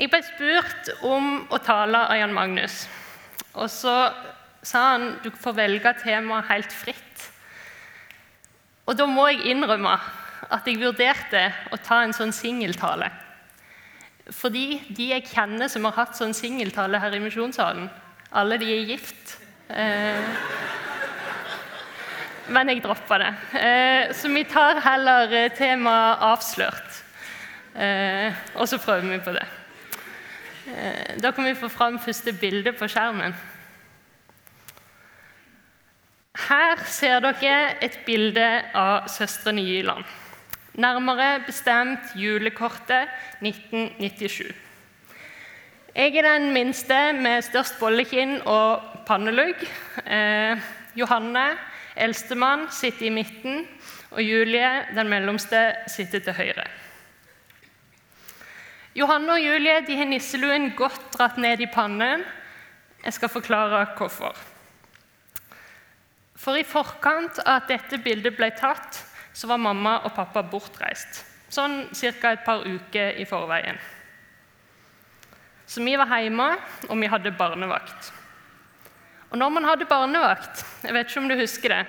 Jeg ble spurt om å tale av Jan Magnus. Og så sa han du får velge temaet helt fritt. Og da må jeg innrømme at jeg vurderte å ta en sånn singeltale. Fordi de jeg kjenner som har hatt sånn singeltale her i Misjonssalen, alle de er gift. Eh, men jeg droppa det. Eh, så vi tar heller eh, temaet 'avslørt'. Eh, og så prøver vi på det. Eh, da kan vi få fram første bilde på skjermen. Her ser dere et bilde av Søstrene Jyland. Nærmere bestemt julekortet 1997. Jeg er den minste med størst bollekinn og pannelugg. Eh, Johanne, eldstemann, sitter i midten, og Julie, den mellomste, sitter til høyre. Johanne og Julie de har nisseluen godt dratt ned i pannen. Jeg skal forklare hvorfor. For i forkant av at dette bildet ble tatt, så var mamma og pappa bortreist. Sånn ca. et par uker i forveien. Så vi var hjemme, og vi hadde barnevakt. Og når man hadde barnevakt, jeg vet ikke om du husker det,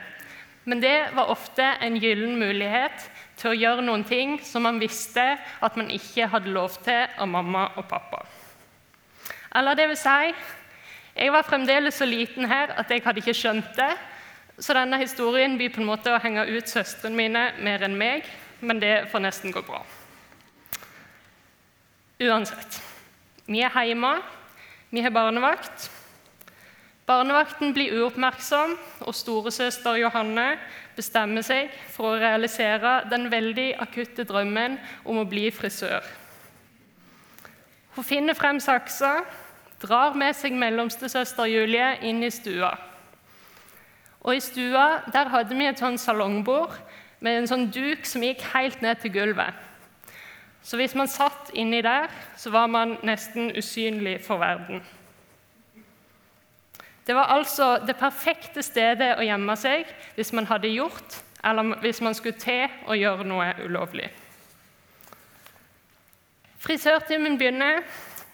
men det var ofte en gyllen mulighet til å gjøre noen ting som man visste at man ikke hadde lov til av mamma og pappa. Eller det vil si, jeg var fremdeles så liten her at jeg hadde ikke skjønt det, så denne historien blir på en måte å henge ut søstrene mine mer enn meg, men det får nesten gå bra. Uansett. Vi er hjemme, vi har barnevakt. Barnevakten blir uoppmerksom, og storesøster Johanne bestemmer seg for å realisere den veldig akutte drømmen om å bli frisør. Hun finner frem saksa, drar med seg mellomstesøster Julie inn i stua. Og I stua der hadde vi et sånn salongbord med en sånn duk som gikk helt ned til gulvet. Så hvis man satt inni der, så var man nesten usynlig for verden. Det var altså det perfekte stedet å gjemme seg hvis man hadde gjort eller hvis man skulle til å gjøre noe ulovlig. Frisørtimen begynner,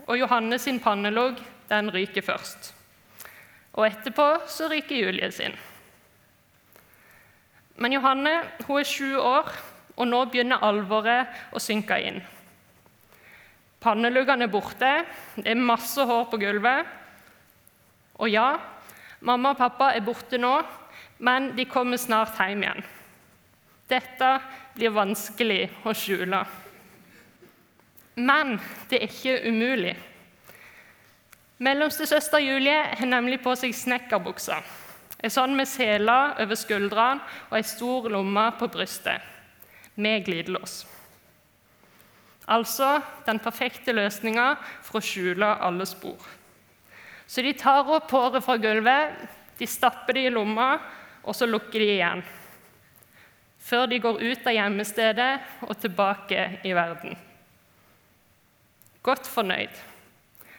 og Johanne sin pannelugg den ryker først. Og etterpå så ryker Julie sin. Men Johanne hun er sju år, og nå begynner alvoret å synke inn. Panneluggene er borte, det er masse hår på gulvet. Og ja, mamma og pappa er borte nå, men de kommer snart hjem igjen. Dette blir vanskelig å skjule. Men det er ikke umulig. Mellomstesøster Julie har nemlig på seg snekkerbuksa. En sånn med seler over skuldrene og ei stor lomme på brystet, med glidelås. Altså den perfekte løsninga for å skjule alle spor. Så de tar opp håret fra gulvet, de stapper det i lomma, og så lukker de igjen. Før de går ut av gjemmestedet og tilbake i verden. Godt fornøyd.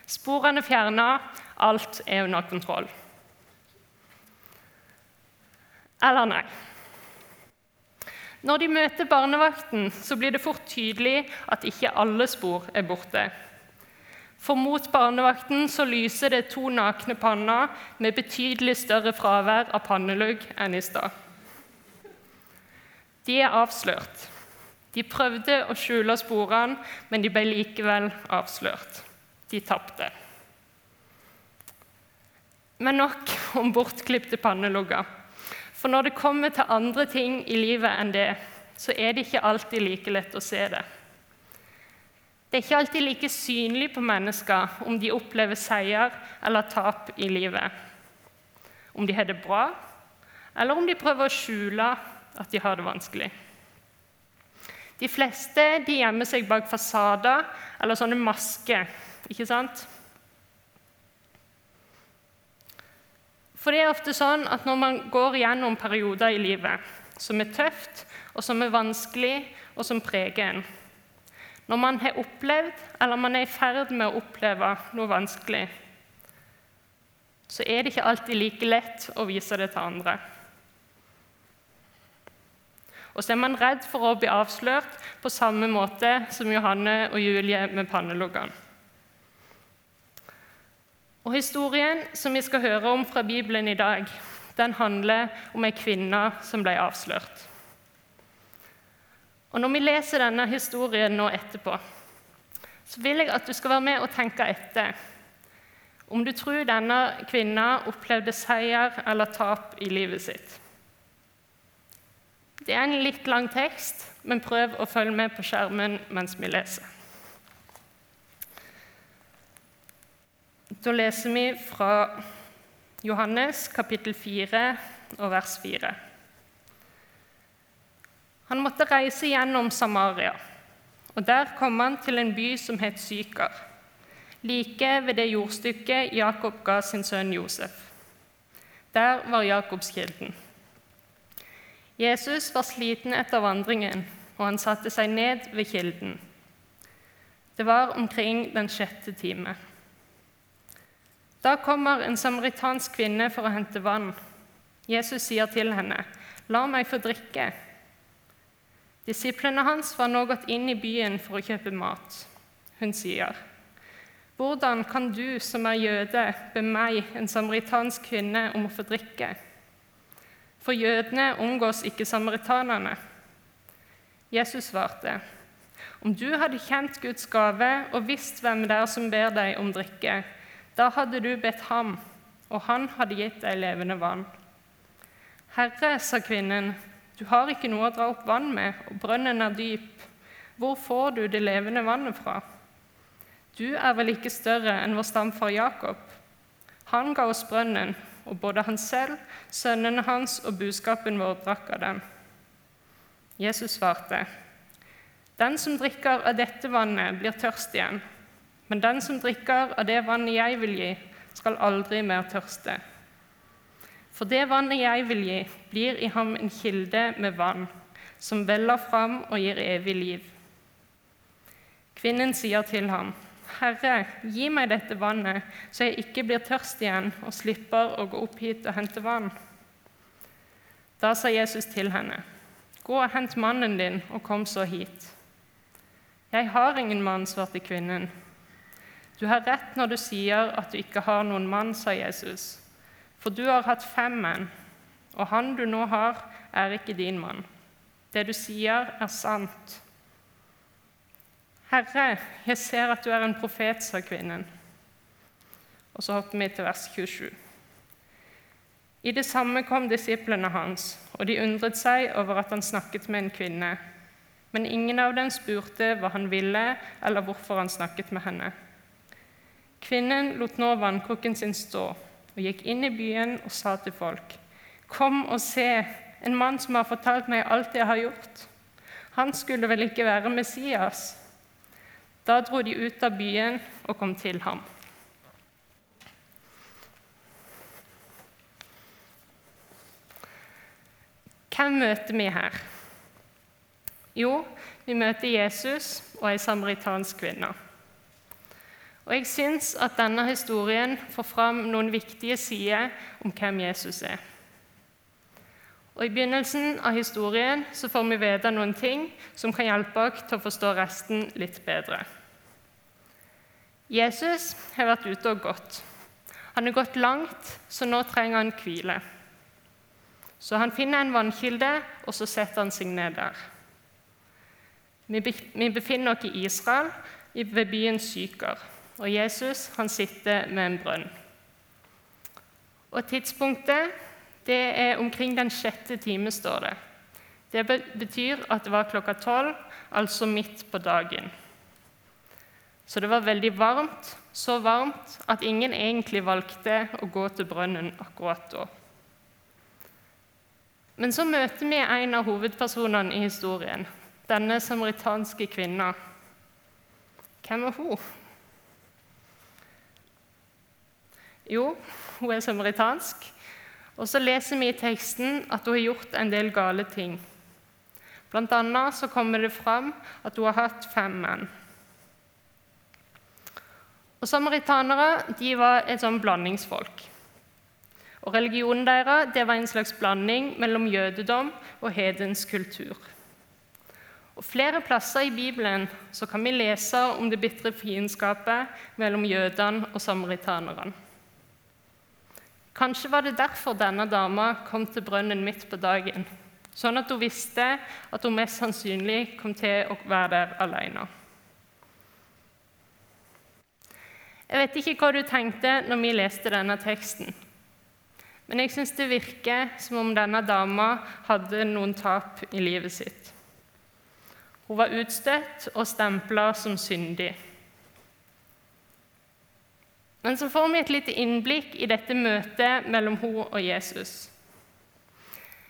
Sporene fjerna, alt er under kontroll. Eller nei. Når de møter barnevakten, så blir det fort tydelig at ikke alle spor er borte. For mot barnevakten så lyser det to nakne panner med betydelig større fravær av pannelugg enn i stad. De er avslørt. De prøvde å skjule sporene, men de ble likevel avslørt. De tapte. Men nok om bortklipte pannelugger. For når det kommer til andre ting i livet enn det, så er det ikke alltid like lett å se det. Det er ikke alltid like synlig på mennesker om de opplever seier eller tap i livet. Om de har det bra, eller om de prøver å skjule at de har det vanskelig. De fleste de gjemmer seg bak fasader eller sånne masker. ikke sant? For det er ofte sånn at når man går gjennom perioder i livet som er tøft, og som er vanskelig, og som preger en, når man har opplevd, eller man er i ferd med å oppleve noe vanskelig, så er det ikke alltid like lett å vise det til andre. Og så er man redd for å bli avslørt på samme måte som Johanne og Julie med panneluggene. Og Historien som vi skal høre om fra Bibelen i dag, den handler om ei kvinne som ble avslørt. Og Når vi leser denne historien nå etterpå, så vil jeg at du skal være med og tenke etter om du tror denne kvinna opplevde seier eller tap i livet sitt. Det er en litt lang tekst, men prøv å følge med på skjermen mens vi leser. Da leser vi fra Johannes kapittel 4 og vers 4. Han måtte reise gjennom Samaria, og der kom han til en by som het Sykar, like ved det jordstykket Jakob ga sin sønn Josef. Der var Jakobskilden. Jesus var sliten etter vandringen, og han satte seg ned ved kilden. Det var omkring den sjette time. Da kommer en samaritansk kvinne for å hente vann. Jesus sier til henne, 'La meg få drikke.' Disiplene hans var nå gått inn i byen for å kjøpe mat. Hun sier, 'Hvordan kan du som er jøde, be meg, en samaritansk kvinne, om å få drikke?' For jødene omgås ikke samaritanerne. Jesus svarte, 'Om du hadde kjent Guds gave og visst hvem det er som ber deg om drikke,' Da hadde du bedt ham, og han hadde gitt deg levende vann. Herre, sa kvinnen, du har ikke noe å dra opp vann med, og brønnen er dyp. Hvor får du det levende vannet fra? Du er vel ikke større enn vår stamfar Jakob? Han ga oss brønnen, og både han selv, sønnene hans og buskapen vår drakk av den. Jesus svarte, Den som drikker av dette vannet, blir tørst igjen. Men den som drikker av det vannet jeg vil gi, skal aldri mer tørste. For det vannet jeg vil gi, blir i ham en kilde med vann, som veller fram og gir evig liv. Kvinnen sier til ham, Herre, gi meg dette vannet, så jeg ikke blir tørst igjen og slipper å gå opp hit og hente vann. Da sa Jesus til henne, Gå og hent mannen din, og kom så hit. Jeg har ingen mann, svarte kvinnen. Du har rett når du sier at du ikke har noen mann, sa Jesus. For du har hatt fem menn, og han du nå har, er ikke din mann. Det du sier, er sant. Herre, jeg ser at du er en profet, sa kvinnen. Og så hopper vi til vers 27. I det samme kom disiplene hans, og de undret seg over at han snakket med en kvinne. Men ingen av dem spurte hva han ville, eller hvorfor han snakket med henne. Kvinnen lot nå vannkrukken sin stå og gikk inn i byen og sa til folk.: Kom og se, en mann som har fortalt meg alt jeg har gjort. Han skulle vel ikke være Messias? Da dro de ut av byen og kom til ham. Hvem møter vi her? Jo, vi møter Jesus og ei samaritansk kvinne. Og Jeg syns at denne historien får fram noen viktige sider om hvem Jesus er. Og I begynnelsen av historien så får vi vite noen ting som kan hjelpe oss til å forstå resten litt bedre. Jesus har vært ute og gått. Han har gått langt, så nå trenger han hvile. Så han finner en vannkilde, og så setter han seg ned der. Vi befinner oss i Israel, ved byen Syker og Jesus han sitter med en brønn. Og Tidspunktet det er omkring den sjette time, står det. Det betyr at det var klokka tolv, altså midt på dagen. Så det var veldig varmt, så varmt at ingen egentlig valgte å gå til brønnen akkurat da. Men så møter vi en av hovedpersonene i historien, denne samaritanske kvinna. Hvem er hun? Jo, hun er samaritansk. Og så leser vi i teksten at hun har gjort en del gale ting. Blant annet så kommer det fram at hun har hatt fem menn. Og Samaritanere de var et sånn blandingsfolk. Og Religionen deres det var en slags blanding mellom jødedom og hedens kultur. Og Flere plasser i Bibelen så kan vi lese om det bitre fiendskapet mellom jødene og samaritanerne. Kanskje var det derfor denne dama kom til brønnen midt på dagen, sånn at hun visste at hun mest sannsynlig kom til å være der alene. Jeg vet ikke hva du tenkte når vi leste denne teksten, men jeg syns det virker som om denne dama hadde noen tap i livet sitt. Hun var utstøtt og stempla som syndig. Men så får vi et lite innblikk i dette møtet mellom hun og Jesus.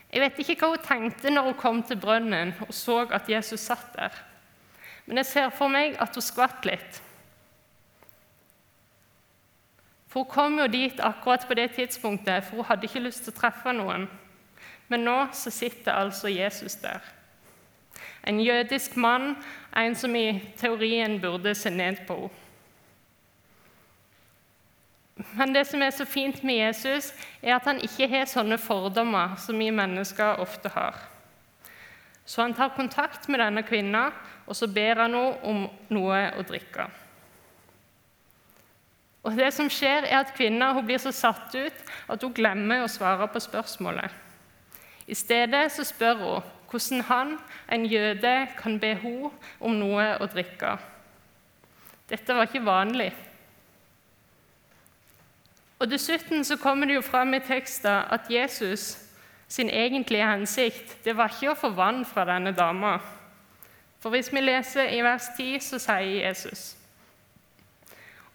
Jeg vet ikke hva hun tenkte når hun kom til brønnen og så at Jesus satt der. Men jeg ser for meg at hun skvatt litt. For Hun kom jo dit akkurat på det tidspunktet, for hun hadde ikke lyst til å treffe noen. Men nå så sitter altså Jesus der. En jødisk mann, en som i teorien burde se ned på henne. Men det som er så fint med Jesus, er at han ikke har sånne fordommer som vi mennesker ofte har. Så han tar kontakt med denne kvinnen, og så ber han henne om noe å drikke. Og det som skjer er at Kvinnen blir så satt ut at hun glemmer å svare på spørsmålet. I stedet så spør hun hvordan han, en jøde, kan be henne om noe å drikke. Dette var ikke vanlig. Og Dessuten så kommer det jo fram i teksten at Jesus sin egentlige hensikt det var ikke å få vann fra denne dama. For hvis vi leser i vers 10, så sier Jesus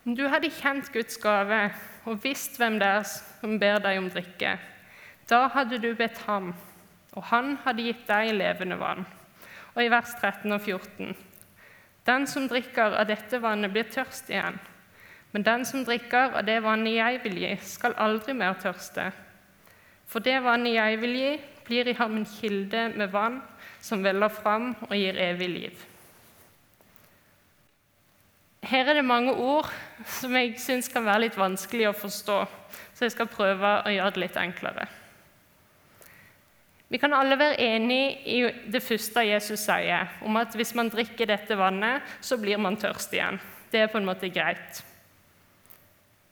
om du hadde kjent Guds gave og visst hvem det er som ber deg om drikke, da hadde du bedt ham, og han hadde gitt deg levende vann. Og i vers 13 og 14.: Den som drikker av dette vannet, blir tørst igjen. Men den som drikker av det vannet jeg vil gi, skal aldri mer tørste. For det vannet jeg vil gi, blir i ham en kilde med vann som veller fram og gir evig liv. Her er det mange ord som jeg syns kan være litt vanskelig å forstå, så jeg skal prøve å gjøre det litt enklere. Vi kan alle være enig i det første Jesus sier, om at hvis man drikker dette vannet, så blir man tørst igjen. Det er på en måte greit.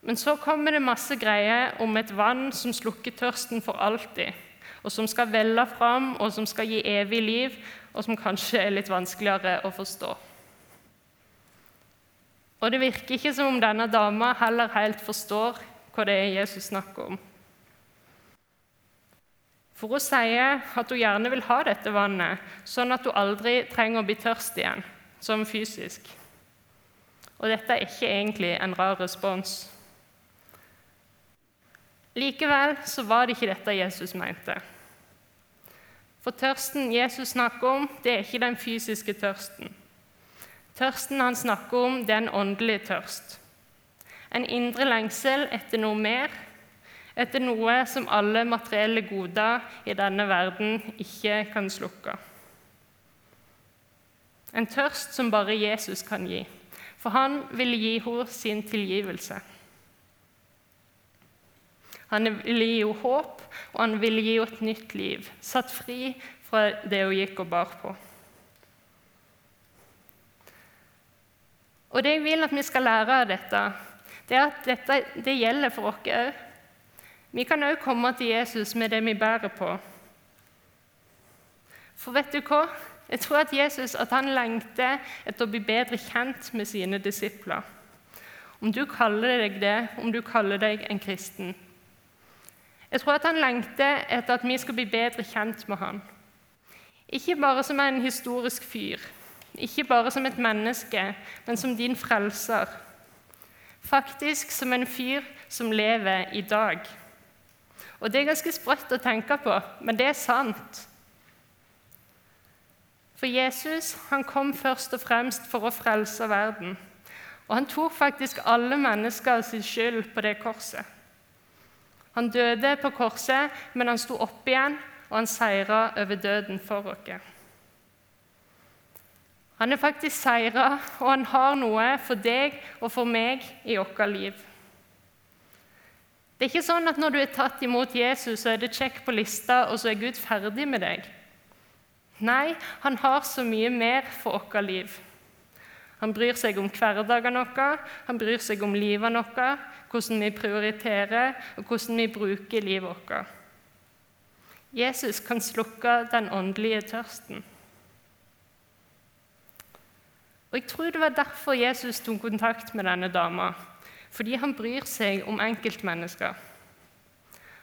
Men så kommer det masse greier om et vann som slukker tørsten for alltid, og som skal velle fram, og som skal gi evig liv, og som kanskje er litt vanskeligere å forstå. Og det virker ikke som om denne dama heller helt forstår hva det er Jesus snakker om. For hun sier at hun gjerne vil ha dette vannet, sånn at hun aldri trenger å bli tørst igjen, som fysisk. Og dette er ikke egentlig en rar respons. Likevel så var det ikke dette Jesus mente. For tørsten Jesus snakker om, det er ikke den fysiske tørsten. Tørsten han snakker om, det er en åndelig tørst. En indre lengsel etter noe mer etter noe som alle materielle goder i denne verden ikke kan slukke. En tørst som bare Jesus kan gi, for han vil gi henne sin tilgivelse. Han vil gi henne håp, og han vil gi henne et nytt liv, satt fri fra det hun gikk og bar på. Og Det jeg vil at vi skal lære av dette, det er at dette det gjelder for oss òg. Vi kan òg komme til Jesus med det vi bærer på. For vet du hva? Jeg tror at Jesus at han lengter etter å bli bedre kjent med sine disipler. Om du kaller deg det, om du kaller deg en kristen. Jeg tror at han lengter etter at vi skal bli bedre kjent med han. Ikke bare som en historisk fyr, ikke bare som et menneske, men som din frelser. Faktisk som en fyr som lever i dag. Og Det er ganske sprøtt å tenke på, men det er sant. For Jesus han kom først og fremst for å frelse verden. Og han tok faktisk alle mennesker sin skyld på det korset. Han døde på korset, men han sto opp igjen, og han seira over døden for oss. Han er faktisk seira, og han har noe for deg og for meg i vårt liv. Det er ikke sånn at når du er tatt imot Jesus, så er det check på lista, og så er Gud ferdig med deg. Nei, han har så mye mer for vårt liv. Han bryr seg om hverdagen vår, han bryr seg om livet vårt, hvordan vi prioriterer, og hvordan vi bruker livet vårt. Jesus kan slukke den åndelige tørsten. Og Jeg tror det var derfor Jesus tok kontakt med denne dama. Fordi han bryr seg om enkeltmennesker.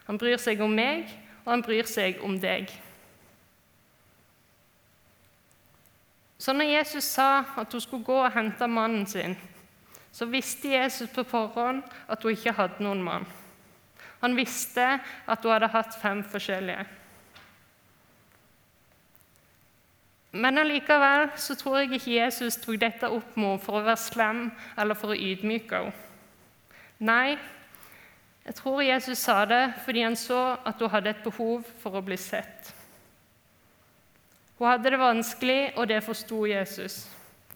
Han bryr seg om meg, og han bryr seg om deg. Så når Jesus sa at hun skulle gå og hente mannen sin, så visste Jesus på forhånd at hun ikke hadde noen mann. Han visste at hun hadde hatt fem forskjellige. Men allikevel så tror jeg ikke Jesus tok dette opp med henne for å være slem eller for å ydmyke henne. Nei, jeg tror Jesus sa det fordi han så at hun hadde et behov for å bli sett. Hun hadde det vanskelig, og det forsto Jesus.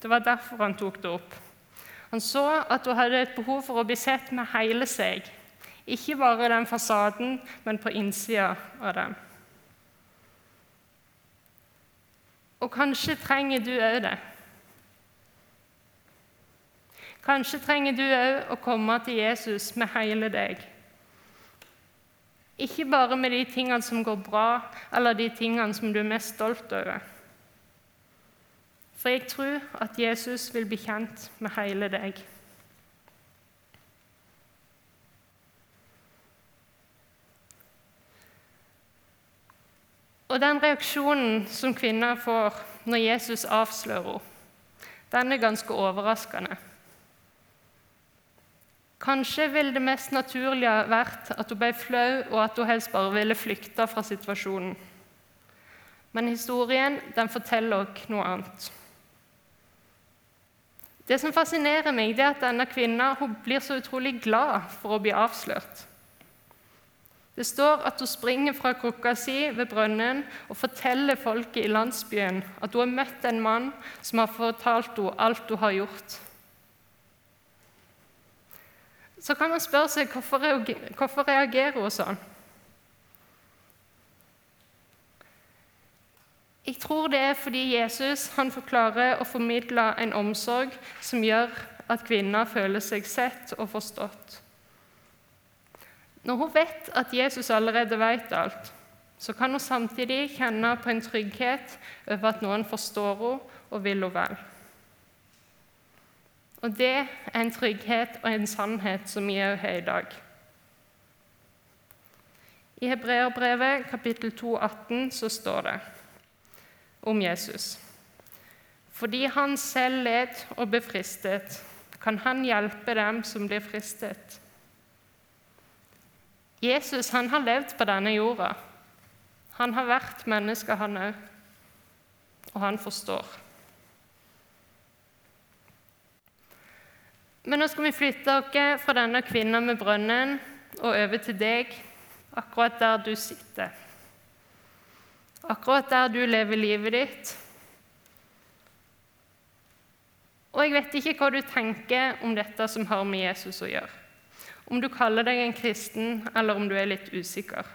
Det var derfor han tok det opp. Han så at hun hadde et behov for å bli sett med hele seg, ikke bare den fasaden, men på innsida av den. Og kanskje trenger du òg det. Kanskje trenger du òg å komme til Jesus med hele deg. Ikke bare med de tingene som går bra, eller de tingene som du er mest stolt over. For jeg tror at Jesus vil bli kjent med hele deg. Og den reaksjonen som kvinner får når Jesus avslører henne, den er ganske overraskende. Kanskje ville det mest naturlige vært at hun ble flau, og at hun helst bare ville flykte fra situasjonen. Men historien den forteller oss noe annet. Det som fascinerer meg, er at denne kvinnen blir så utrolig glad for å bli avslørt. Det står at hun springer fra krukka si ved brønnen og forteller folket i landsbyen at hun har møtt en mann som har fortalt henne alt hun har gjort. Så kan man spørre seg hvorfor reagerer hun sånn. Jeg tror det er fordi Jesus han forklarer og formidler en omsorg som gjør at kvinner føler seg sett og forstått. Når hun vet at Jesus allerede vet alt, så kan hun samtidig kjenne på en trygghet over at noen forstår henne og vil henne vel. Og det er en trygghet og en sannhet som vi òg har i dag. I Hebreerbrevet kapittel 2, 18, så står det om Jesus. Fordi han selv led og ble fristet, kan han hjelpe dem som blir fristet. Jesus han har levd på denne jorda. Han har vært menneske, han òg. Og han forstår. Men nå skal vi flytte oss fra denne kvinnen med brønnen og over til deg, akkurat der du sitter. Akkurat der du lever livet ditt. Og jeg vet ikke hva du tenker om dette som har med Jesus å gjøre om du kaller deg en kristen, eller om du er litt usikker.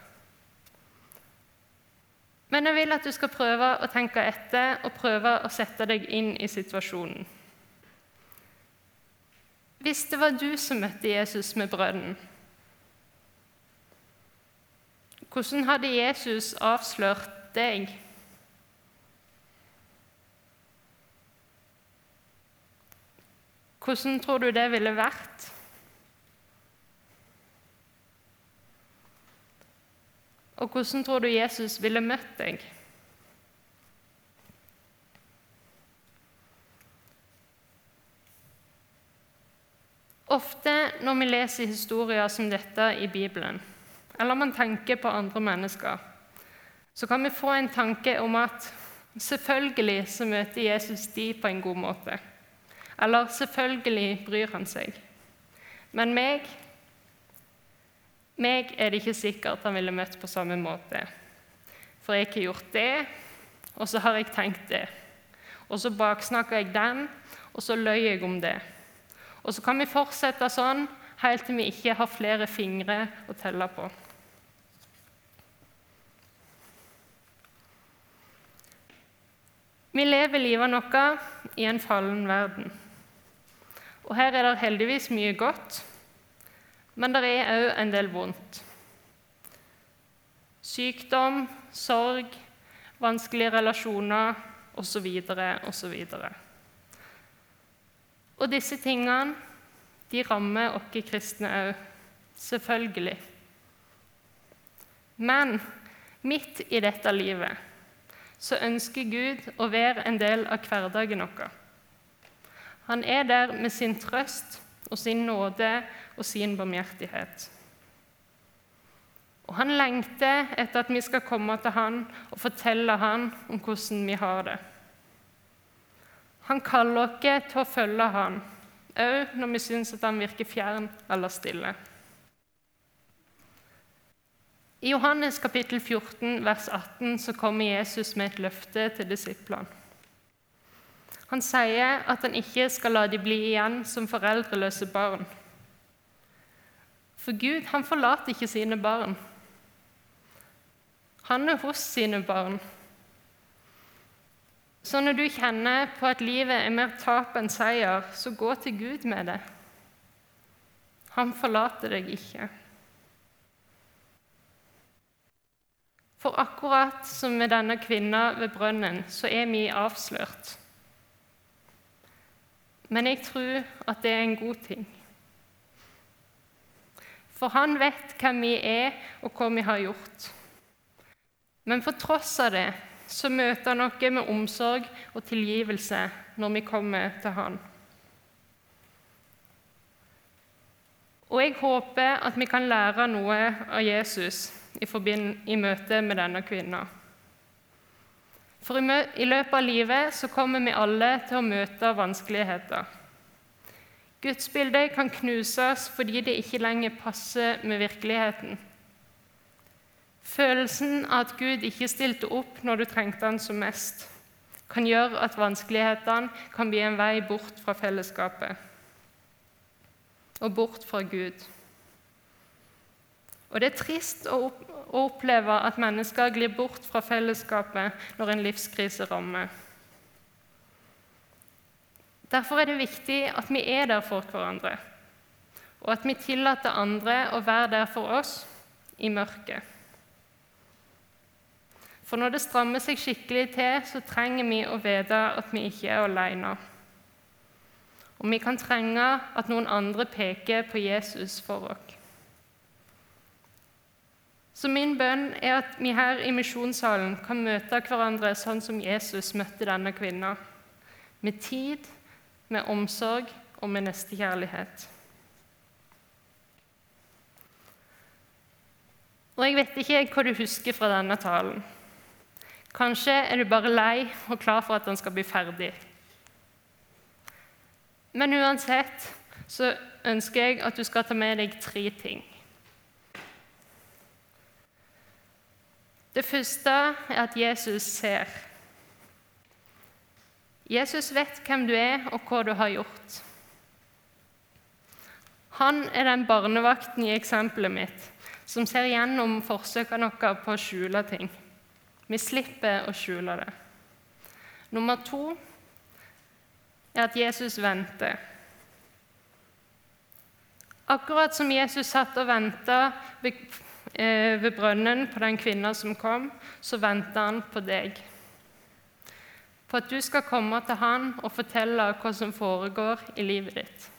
Men jeg vil at du skal prøve å tenke etter og prøve å sette deg inn i situasjonen. Hvis det var du som møtte Jesus med brønnen, hvordan hadde Jesus avslørt deg? Hvordan tror du det ville vært? Og hvordan tror du Jesus ville møtt deg? Ofte når vi leser historier som dette i Bibelen, eller man tenker på andre mennesker, så kan vi få en tanke om at selvfølgelig så møter Jesus de på en god måte. Eller selvfølgelig bryr han seg. Men meg meg er det ikke sikkert han ville møtt på samme måte. For jeg har gjort det, og så har jeg tenkt det. Og så baksnakker jeg den, og så løy jeg om det. Og så kan vi fortsette sånn helt til vi ikke har flere fingre å telle på. Vi lever livet vårt i en fallen verden. Og her er det heldigvis mye godt, men det er òg en del vondt. Sykdom, sorg, vanskelige relasjoner osv. osv. Og disse tingene de rammer oss kristne òg, selvfølgelig. Men midt i dette livet så ønsker Gud å være en del av hverdagen vår. Han er der med sin trøst og sin nåde og sin barmhjertighet. Og han lengter etter at vi skal komme til han og fortelle han om hvordan vi har det. Han kaller oss til å følge han, òg når vi syns at han virker fjern eller stille. I Johannes kapittel 14, vers 18 så kommer Jesus med et løfte til disiplene. Han sier at han ikke skal la de bli igjen som foreldreløse barn. For Gud han forlater ikke sine barn. Han er hos sine barn. Så når du kjenner på at livet er mer tap enn seier, så gå til Gud med det. Han forlater deg ikke. For akkurat som med denne kvinna ved brønnen, så er vi avslørt. Men jeg tror at det er en god ting. For han vet hvem vi er, og hva vi har gjort. Men for tross av det så møter han oss med omsorg og tilgivelse når vi kommer til han. Og jeg håper at vi kan lære noe av Jesus i, i møte med denne kvinna. For i, i løpet av livet så kommer vi alle til å møte vanskeligheter. Gudsbildet kan knuses fordi det ikke lenger passer med virkeligheten. Følelsen av at Gud ikke stilte opp når du trengte han som mest, kan gjøre at vanskelighetene kan bli en vei bort fra fellesskapet og bort fra Gud. Og det er trist å oppleve at mennesker glir bort fra fellesskapet når en livskrise rammer. Derfor er det viktig at vi er der for hverandre, og at vi tillater andre å være der for oss i mørket. For når det strammer seg skikkelig til, så trenger vi å vite at vi ikke er alene. Og vi kan trenge at noen andre peker på Jesus for oss. Så min bønn er at vi her i misjonssalen kan møte hverandre sånn som Jesus møtte denne kvinna. Med tid, med omsorg og med nestekjærlighet. Og Jeg vet ikke hva du husker fra denne talen. Kanskje er du bare lei og klar for at den skal bli ferdig. Men uansett så ønsker jeg at du skal ta med deg tre ting. Det første er at Jesus ser. Jesus vet hvem du er, og hva du har gjort. Han er den barnevakten i eksempelet mitt som ser gjennom forsøkene våre på å skjule ting. Vi slipper å skjule det. Nummer to er at Jesus venter. Akkurat som Jesus satt og venta Eh, ved brønnen på den kvinna som kom, så venter han på deg. På at du skal komme til han og fortelle hva som foregår i livet ditt.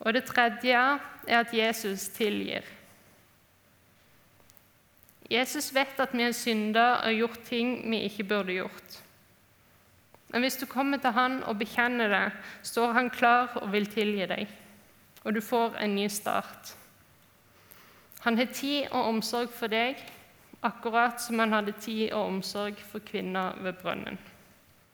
Og det tredje er at Jesus tilgir. Jesus vet at vi er synder og har gjort ting vi ikke burde gjort. Men hvis du kommer til han og bekjenner det, står han klar og vil tilgi deg, og du får en ny start. Han har tid og omsorg for deg, akkurat som han hadde tid og omsorg for kvinner ved brønnen.